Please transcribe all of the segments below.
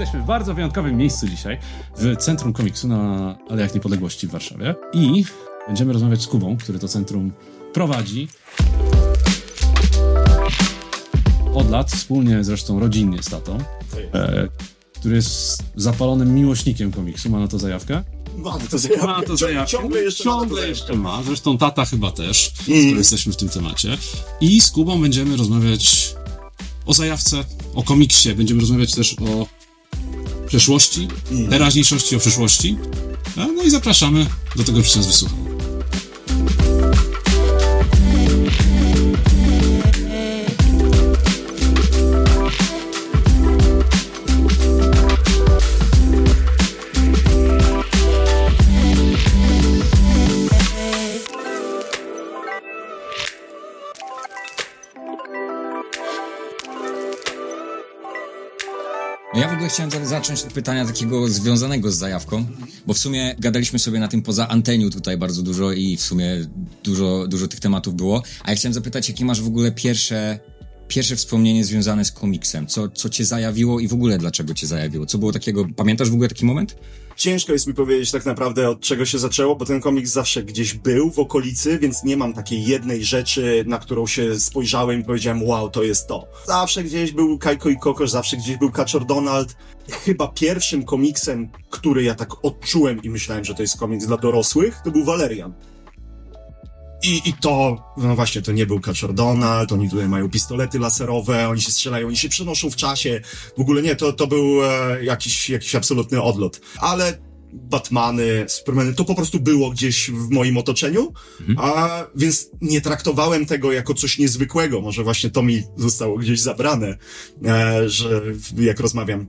Jesteśmy w bardzo wyjątkowym miejscu dzisiaj, w Centrum Komiksu na Alejach Niepodległości w Warszawie. I będziemy rozmawiać z Kubą, który to centrum prowadzi. Od lat, wspólnie zresztą rodzinnie z tatą, e, który jest zapalonym miłośnikiem komiksu, ma na to zajawkę. Ma to zajawkę. Ma to zajawkę. Ciągle jeszcze ma Ciągle zajawkę. jeszcze ma. Zresztą tata chyba też, Mm. skoro jesteśmy w tym temacie. I z Kubą będziemy rozmawiać o zajawce, o komiksie. Będziemy rozmawiać też o przeszłości, Mm. teraźniejszości, o przyszłości. A, No i zapraszamy do tego, że nas wysłucha. Chciałem za- zacząć od pytania takiego związanego z zajawką, bo w sumie gadaliśmy sobie na tym poza anteniu tutaj bardzo dużo i w sumie dużo, dużo tych tematów było. A ja chciałem zapytać, jakie masz w ogóle pierwsze, pierwsze wspomnienie związane z komiksem? Co, co cię zajawiło i w ogóle dlaczego cię zajawiło? Co było takiego, pamiętasz w ogóle taki moment? Ciężko jest mi powiedzieć tak naprawdę od czego się zaczęło, bo ten komiks zawsze gdzieś był w okolicy, więc nie mam takiej jednej rzeczy, na którą się spojrzałem i powiedziałem, wow, to jest to. Zawsze gdzieś był Kajko i Kokosz, zawsze gdzieś był Kaczor Donald. Chyba pierwszym komiksem, który ja tak odczułem i myślałem, że to jest komiks dla dorosłych, to był Valerian. I, I to, no właśnie, to nie był Kaczor Donald, oni tutaj mają pistolety laserowe, oni się strzelają, oni się przenoszą w czasie. W ogóle nie, to, to był e, jakiś, jakiś absolutny odlot. Ale Batmany, Supermany, to po prostu było gdzieś w moim otoczeniu, a więc nie traktowałem tego jako coś niezwykłego. Może właśnie to mi zostało gdzieś zabrane, e, że jak rozmawiam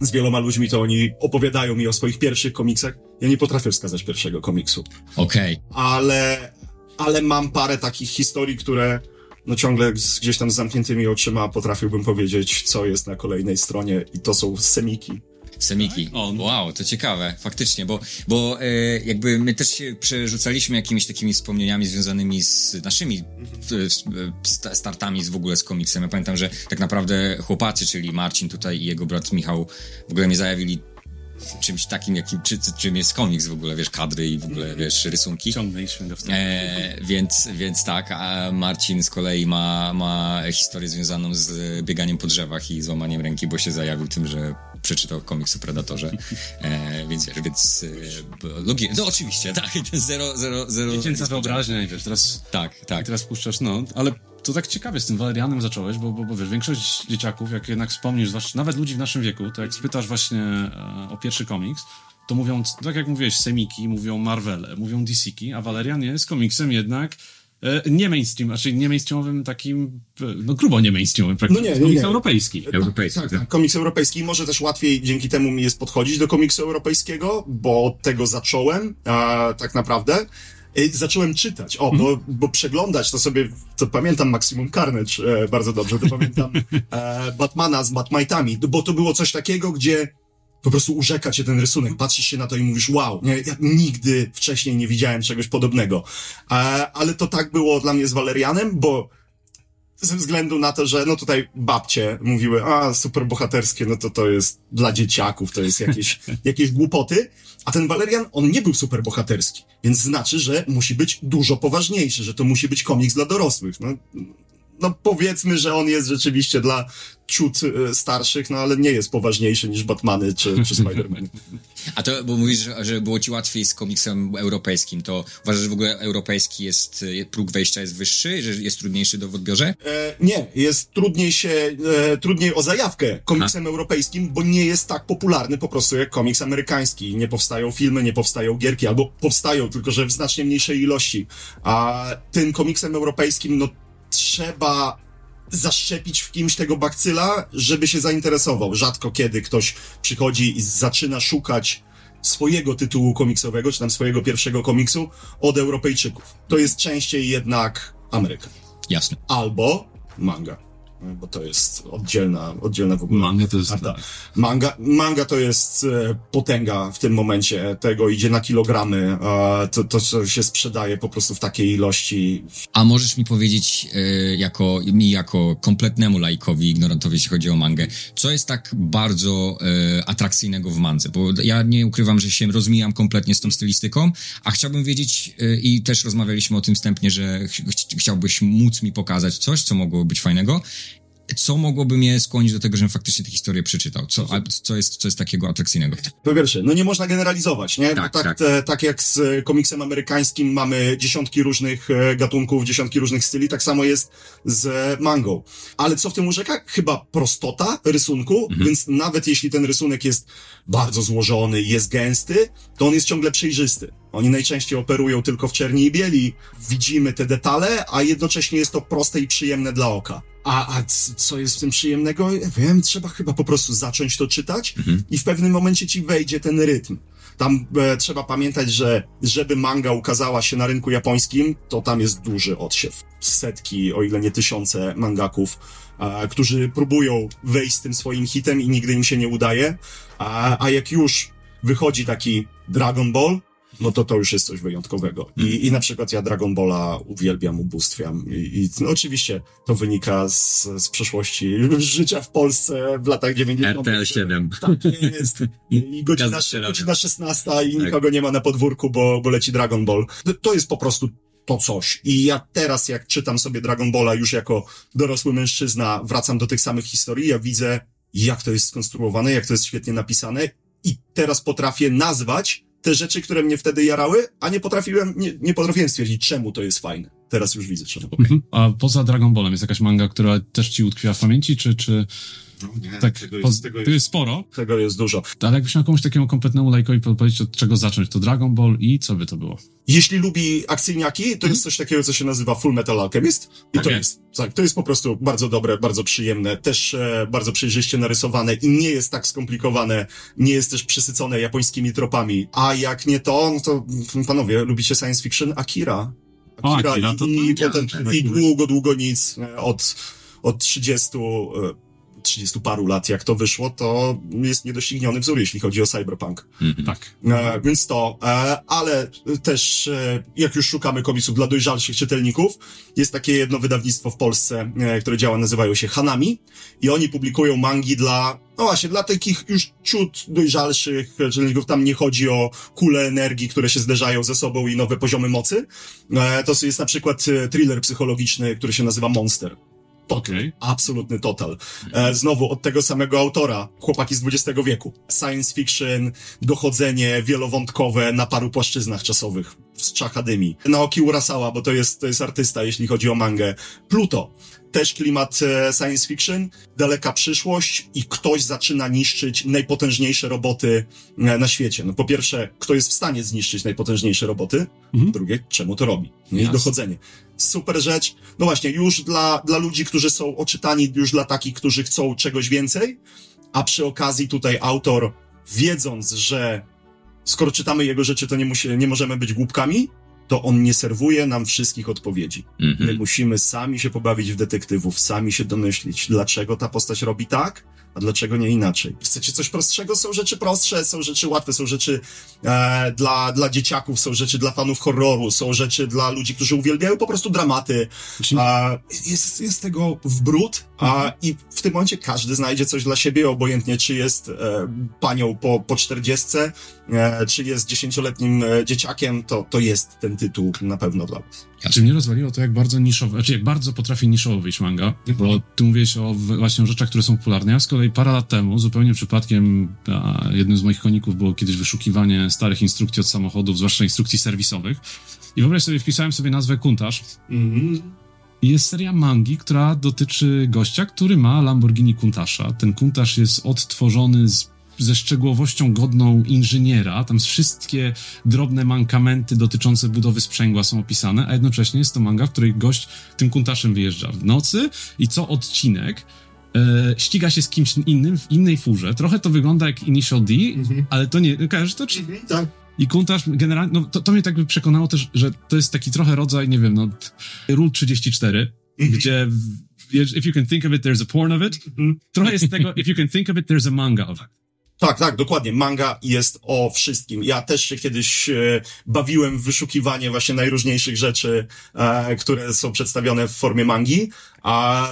z wieloma ludźmi, to oni opowiadają mi o swoich pierwszych komiksach. Ja nie potrafię wskazać pierwszego komiksu Okej. ale, ale mam parę takich historii, które no ciągle z, gdzieś tam z zamkniętymi oczyma potrafiłbym powiedzieć, co jest na kolejnej stronie i to są semiki. Semiki. O, no. Wow, to ciekawe, faktycznie, bo, bo e, jakby my też się przerzucaliśmy jakimiś takimi wspomnieniami związanymi z naszymi e, startami z w ogóle z komiksem. Ja pamiętam, że tak naprawdę chłopacy, czyli Marcin tutaj i jego brat Michał w ogóle mnie zajawili czymś takim, jakim, czy, czy, czym jest komiks w ogóle, wiesz, kadry i w ogóle, wiesz, rysunki. Ciągnęliśmy tym. E, więc, więc tak, a Marcin z kolei ma, ma historię związaną z bieganiem po drzewach i złamaniem ręki, bo się zajawił tym, że przeczytał komiks o Predatorze. E, więc wiesz, więc e, logi- No oczywiście, tak, zero, zero, zero. Dziecięca wyobraźnia i wiesz, teraz, Tak, i tak. teraz puszczasz, no, ale to tak ciekawie z tym Walerianem zacząłeś, bo, bo, bo wiesz, większość dzieciaków, jak jednak wspomnisz, zwłaszcza nawet ludzi w naszym wieku, to jak spytasz właśnie e, o pierwszy komiks, to mówią, tak jak mówiłeś, semiki, mówią Marvele, mówią DC-ki, a Valerian jest komiksem jednak e, nie mainstream, znaczy nie mainstreamowym takim, e, no grubo nie mainstreamowym praktycznie. No nie, jest nie, komiks nie. europejski. Europejski. Tak, tak. Komiks europejski. Może też łatwiej dzięki temu mi jest podchodzić do komiksu europejskiego, bo od tego zacząłem, a, tak naprawdę. Y, Zacząłem czytać, o, bo, bo przeglądać to sobie, to pamiętam Maximum Carnage e, bardzo dobrze, to pamiętam. E, Batmana z Batmite'ami, bo to było coś takiego, gdzie po prostu urzeka cię ten rysunek, patrzysz się na to i mówisz, wow, nie, ja nigdy wcześniej nie widziałem czegoś podobnego. E, ale to tak było dla mnie z Valerianem, bo ze względu na to, że no tutaj babcie mówiły, a super bohaterskie, no to to jest dla dzieciaków, to jest jakieś, jakieś głupoty. A ten Valerian, on nie był super bohaterski, więc znaczy, że musi być dużo poważniejszy, że to musi być komiks dla dorosłych. No, no powiedzmy, że on jest rzeczywiście dla ciut e, starszych, no ale nie jest poważniejszy niż Batmany czy, czy Spider-Man. A to, bo mówisz, że, że było ci łatwiej z komiksem europejskim, to uważasz, że w ogóle europejski jest, e, próg wejścia jest wyższy, że jest trudniejszy do w odbiorze? E, nie, jest trudniej się, e, trudniej o zajawkę komiksem europejskim, bo nie jest tak popularny po prostu jak komiks amerykański. Nie powstają filmy, nie powstają gierki, albo powstają, tylko że w znacznie mniejszej ilości. A tym komiksem europejskim, no trzeba zaszczepić w kimś tego bakcyla, żeby się zainteresował. Rzadko kiedy ktoś przychodzi i zaczyna szukać swojego tytułu komiksowego, czy tam swojego pierwszego komiksu od Europejczyków. To jest częściej jednak Ameryka Jasne. albo manga. Bo to jest oddzielna, oddzielna w ogóle. Manga to jest... Arta. Manga, manga to jest e, potęga w tym momencie. Tego idzie na kilogramy. To, to co się sprzedaje po prostu w takiej ilości. A możesz mi powiedzieć, e, jako, mi jako kompletnemu lajkowi, ignorantowi, jeśli chodzi o mangę, co jest tak bardzo e, atrakcyjnego w mandze? Bo ja nie ukrywam, że się rozmijam kompletnie z tą stylistyką, a chciałbym wiedzieć, i też rozmawialiśmy o tym wstępnie, że ch ch chciałbyś móc mi pokazać coś, co mogłoby być fajnego. Co mogłoby mnie skłonić do tego, żebym faktycznie tę historię przeczytał? Co, a, co, jest, co jest takiego atrakcyjnego? Po pierwsze, no nie można generalizować, nie? Tak, tak. tak, tak jak z e, komiksem amerykańskim mamy dziesiątki różnych e, gatunków, dziesiątki różnych styli, tak samo jest z mangą. Ale co w tym urzeka? Chyba prostota rysunku, więc nawet jeśli ten rysunek jest bardzo złożony, jest gęsty, to on jest ciągle przejrzysty. Oni najczęściej operują tylko w czerni i bieli. Widzimy te detale, a jednocześnie jest to proste i przyjemne dla oka. A, a co jest w tym przyjemnego? Ja Wiem, trzeba chyba po prostu zacząć to czytać i w pewnym momencie ci wejdzie ten rytm. Tam e, trzeba pamiętać, że żeby manga ukazała się na rynku japońskim, to tam jest duży odsiew. Setki, o ile nie tysiące mangaków, e, którzy próbują wejść z tym swoim hitem i nigdy im się nie udaje. A, a jak już wychodzi taki Dragon Ball, no to to już jest coś wyjątkowego. I, i na przykład ja Dragon Balla uwielbiam, ubóstwiam. I, i no oczywiście to wynika z, z przeszłości życia w Polsce w latach 90. RTL 7. Tak jest. I godzina, godzina 16 i nikogo nie ma na podwórku, bo, bo leci Dragon Ball. To- To jest po prostu to coś. I ja teraz, jak czytam sobie Dragon Balla już jako dorosły mężczyzna, wracam do tych samych historii, ja widzę, jak to jest skonstruowane, jak to jest świetnie napisane i teraz potrafię nazwać te rzeczy, które mnie wtedy jarały, a nie potrafiłem, nie, nie potrafiłem stwierdzić, czemu to jest fajne. Teraz już widzę, czemu. Mhm. A poza Dragon Ballem jest jakaś manga, która też ci utkwiła w pamięci, czy, czy tak, tego jest, tego to jest, jest sporo, tego jest dużo. ale jakbyś miał komuś takiemu kompletnemu lajkowi powiedzieć, od czego zacząć, to Dragon Ball i co by to było? Jeśli lubi akcyjniaki, to jest coś takiego, co się nazywa Full Metal Alchemist. I to Okej. jest, tak, to jest po prostu bardzo dobre, bardzo przyjemne, też e, bardzo przejrzyście narysowane i nie jest tak skomplikowane, nie jest też przysycone japońskimi tropami. A jak nie to, no to mm, panowie, lubicie science fiction? Akira. O, Akira, to- to i, nie potem, i tak. długo, długo nic. e, Od, od 30, e, 30 paru lat, jak to wyszło, to jest niedościgniony wzór, jeśli chodzi o cyberpunk. Tak. E, więc to, e, ale też e, jak już szukamy komiksów dla dojrzalszych czytelników, jest takie jedno wydawnictwo w Polsce, e, które działa, nazywają się Hanami i oni publikują mangi dla, no właśnie, dla takich już ciut dojrzalszych czytelników. Tam nie chodzi o kule energii, które się zderzają ze sobą i nowe poziomy mocy. E, to jest na przykład e, thriller psychologiczny, który się nazywa Monster. Okej. Absolutny total. E, znowu od tego samego autora, chłopaki z XX wieku. Science fiction, dochodzenie wielowątkowe na paru płaszczyznach czasowych z Czachadymi. Naoki Urasawa, bo to jest, to jest artysta, jeśli chodzi o mangę. Pluto. Też klimat e, science fiction, daleka przyszłość i ktoś zaczyna niszczyć najpotężniejsze roboty e, na świecie. No po pierwsze, kto jest w stanie zniszczyć najpotężniejsze roboty? Mhm. Drugie, czemu to robi? No i dochodzenie. Super rzecz. No właśnie, już dla, dla ludzi, którzy są oczytani, już dla takich, którzy chcą czegoś więcej, a przy okazji tutaj autor, wiedząc, że skoro czytamy jego rzeczy, to nie, musi, nie możemy być głupkami, to on nie serwuje nam wszystkich odpowiedzi. My Mhm. musimy sami się pobawić w detektywów, sami się domyślić, dlaczego ta postać robi tak, a dlaczego nie inaczej. Chcecie coś prostszego? Są rzeczy prostsze, są rzeczy łatwe, są rzeczy e, dla, dla dzieciaków, są rzeczy dla fanów horroru, są rzeczy dla ludzi, którzy uwielbiają po prostu dramaty. A, jest, jest tego w brud, a, i w tym momencie każdy znajdzie coś dla siebie, obojętnie czy jest e, panią po, po 40, e, czy jest dziesięcioletnim e, dzieciakiem, to, to jest ten tytuł na pewno dla was. Znaczy mnie rozwaliło to, jak bardzo niszowo, znaczy jak bardzo potrafi niszowo wyjść manga, bo ty mówiłeś o właśnie o rzeczach, które są popularne. Ja z kolei parę lat temu, zupełnie przypadkiem, a, jednym z moich koników było kiedyś wyszukiwanie starych instrukcji od samochodów, zwłaszcza instrukcji serwisowych. I wyobraź sobie, wpisałem sobie nazwę Kuntaż i jest seria mangi, która dotyczy gościa, który ma Lamborghini Kuntasza. Ten Kuntasz jest odtworzony z ze szczegółowością godną inżyniera. Tam wszystkie drobne mankamenty dotyczące budowy sprzęgła są opisane, a jednocześnie jest to manga, w której gość tym kuntaszem wyjeżdża w nocy i co odcinek e, ściga się z kimś innym w innej furze. Trochę to wygląda jak Initial D, ale to nie... Kojarzysz to? Czy... Tak. I Kuntasz generalnie, no to, to mnie tak by przekonało też, że to jest taki trochę rodzaj, nie wiem, no, ról 34, gdzie w, if you can think of it, there's a porn of it. Trochę jest tego, if you can think of it, there's a manga of it. Tak, tak, dokładnie. Manga jest o wszystkim. Ja też się kiedyś e, bawiłem w wyszukiwanie właśnie najróżniejszych rzeczy, e, które są przedstawione w formie mangi, a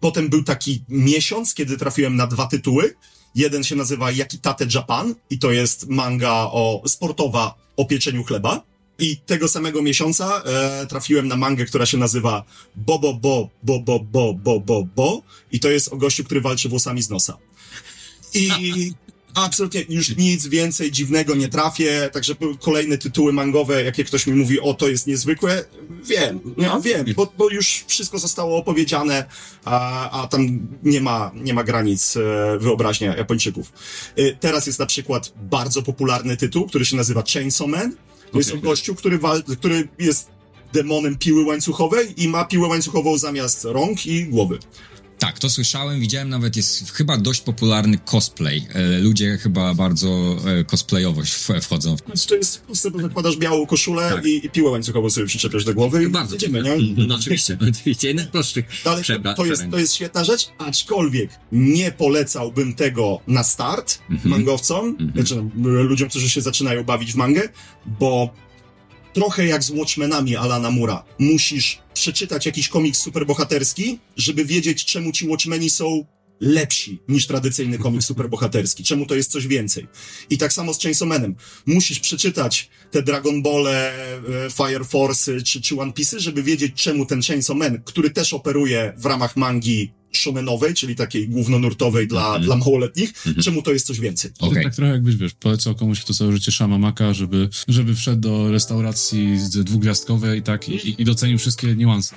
potem był taki miesiąc, kiedy trafiłem na dwa tytuły. Jeden się nazywa Yakitate Japan i to jest manga o sportowa o pieczeniu chleba. I tego samego miesiąca e, trafiłem na mangę, która się nazywa Bobo Bo Bo Bo Bo Bo Bo Bo i to jest o gościu, który walczy włosami z nosa. I absolutnie już nic więcej dziwnego nie trafię, także kolejne tytuły mangowe, jakie ktoś mi mówi, o to jest niezwykłe, wiem, ja wiem, bo, bo już wszystko zostało opowiedziane, a, a tam nie ma, nie ma granic e, wyobraźnia Japończyków. E, teraz jest na przykład bardzo popularny tytuł, który się nazywa Chainsaw Man, to jest o gościu, który, wal, który jest demonem piły łańcuchowej i ma piłę łańcuchową zamiast rąk i głowy. Tak, to słyszałem, widziałem nawet, jest chyba dość popularny cosplay. E, ludzie chyba bardzo e, cosplayowo w- wchodzą. Znaczy, to jest, po prostu zakładasz białą koszulę Tak. i, i piłę łańcuchową sobie przyczepiasz do głowy i Bardzo. jedziemy, nie? No oczywiście, oczywiście. Jeden z prostszych Ale przebra- to, jest, to jest świetna rzecz, aczkolwiek nie polecałbym tego na start Mhm. mangowcom, znaczy no, ludziom, którzy się zaczynają bawić w mangę, bo trochę jak z Watchmenami Alana Mura. Musisz przeczytać jakiś komiks superbohaterski, żeby wiedzieć, czemu ci Watchmeni są lepsi niż tradycyjny komiks superbohaterski. Czemu to jest coś więcej. I tak samo z Chainsaw Manem. Musisz przeczytać te Dragon Ball, Fire Force czy, czy One Piece, żeby wiedzieć, czemu ten Chainsaw Man, który też operuje w ramach mangi shonenowej, czyli takiej głównonurtowej dla, dla małoletnich, czemu to jest coś więcej. To Okej. tak trochę jakbyś, wiesz, polecał komuś, kto całe życie sza maka, żeby, żeby wszedł do restauracji z dwugwiazdkowej i tak i, i docenił wszystkie niuanse.